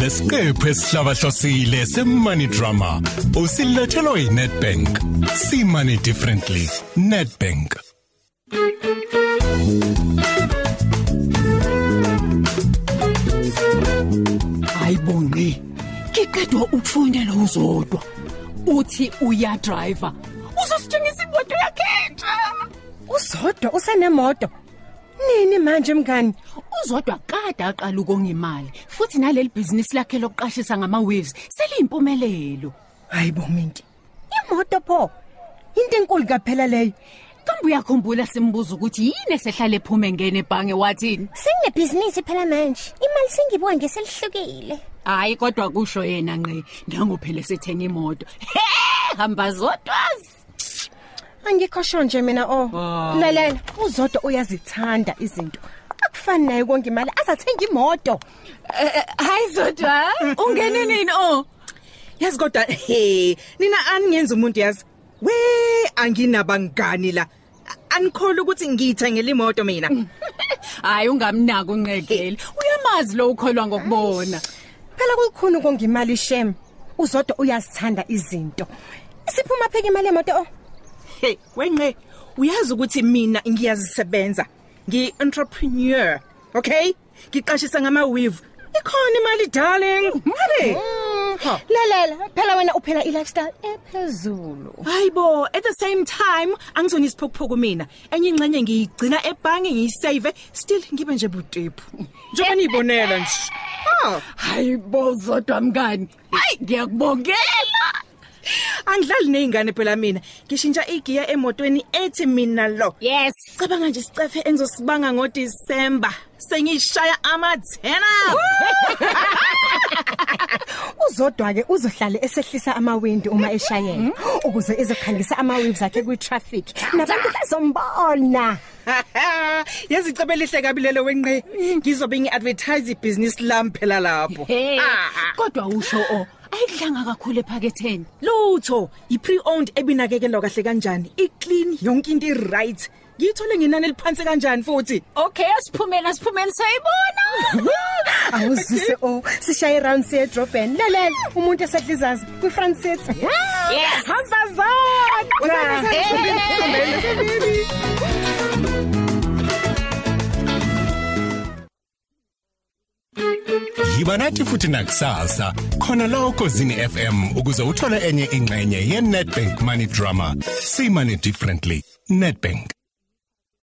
lesiqephu esihlabahlosile semoney drama usilethelwa yiNetbank see money differently Netbank Hayibonqi. Ngiqedwa ukufondela uzodwa. Uthi uya driver. Uzosithengisa imoto yakhetha. Uzodwa usenemoto. Nini manje mngani? Uzodwa kade aqala ukongimali futhi naleli business lakhe lokuqashisa ngama waves seliyimpumelelo. Hayibo minki. Imoto pho. Into enkulu kaphela leyo. Kambe uyakhumbula simbuza ukuthi yini esehlale ephume ngene ebhange wathini? Sinebhizinisi phela manje. Imali singibuka ngeselihlukile. Hayi kodwa kusho yena ngqe nango phela sethenga imoto. He hamba zodwa. Angikhosho nje mina oh. Ah. Lalela, uzodwa uyazithanda izinto. Akufani naye konke imali azathenga imoto. Hayi zodwa, ungene nini oh? yazi kodwa he nina aningenza umuntu yazi we anginabangani la A- anikhole ukuthi ngiyithengele imoto mina Hayi ungamnaki unqekeli. Uyamazi lo ukholwa ngokubona. Phela kulikhuni konke imali shem. Uzodwa uyazithanda izinto. Siphuma pheke imali yemoto oh. Hey wenqe uyazi ukuthi mina ngiyazisebenza. Ngi-entrepreneur okay? Ngiqashisa ngama-weave. Ikhona imali darling. Mali Ha. Lalela, phela wena uphela i-lifestyle ephezulu. hayibo at the same time angizona isiphokuphoku mina. Enye ingxenye ngiyigcina ebhange ngiyisave still ngibe nje butephu njengoba niyibonela nje. Ha Hayibo zodwa mngani. Hayi! Ngiyakubongela. Angidlali nezingane phela mina ngishintsha igiya emotweni ethi mina lo Yes. cabanga nje sicefe engizosibanga ngoDisemba sengishaya amathena Uzodwa ke uzohlale esehlisa amawindi uma eshayela ukuze ezokhangisa ama waves akhe kwi traffic. Nabantu bazombona. yazi icebe lihle kabi lelo wenqe ngizobe ngiadvertise ibhizinisi lami phela lapho Hey. Ah. Kodwa usho o ayidlanga kakhulu ephaketheni. lutho i-pre-owned ebinakekelwa kahle kanjani i-clean yonke into i-right ngiyithole ngenani eliphansi kanjani futhi Okay, asiphumeni asiphumeni sayibona. Awuzise oh sishaye round siye Durban. Lalela, umuntu esedlizazi kwi front seat. Yes. Hamba zodwa. Yiba nathi futhi nakusasa. Khona la ukozini FM ukuze uthole enye ingxenye ye Nedbank Money Drama. See money differently. Nedbank.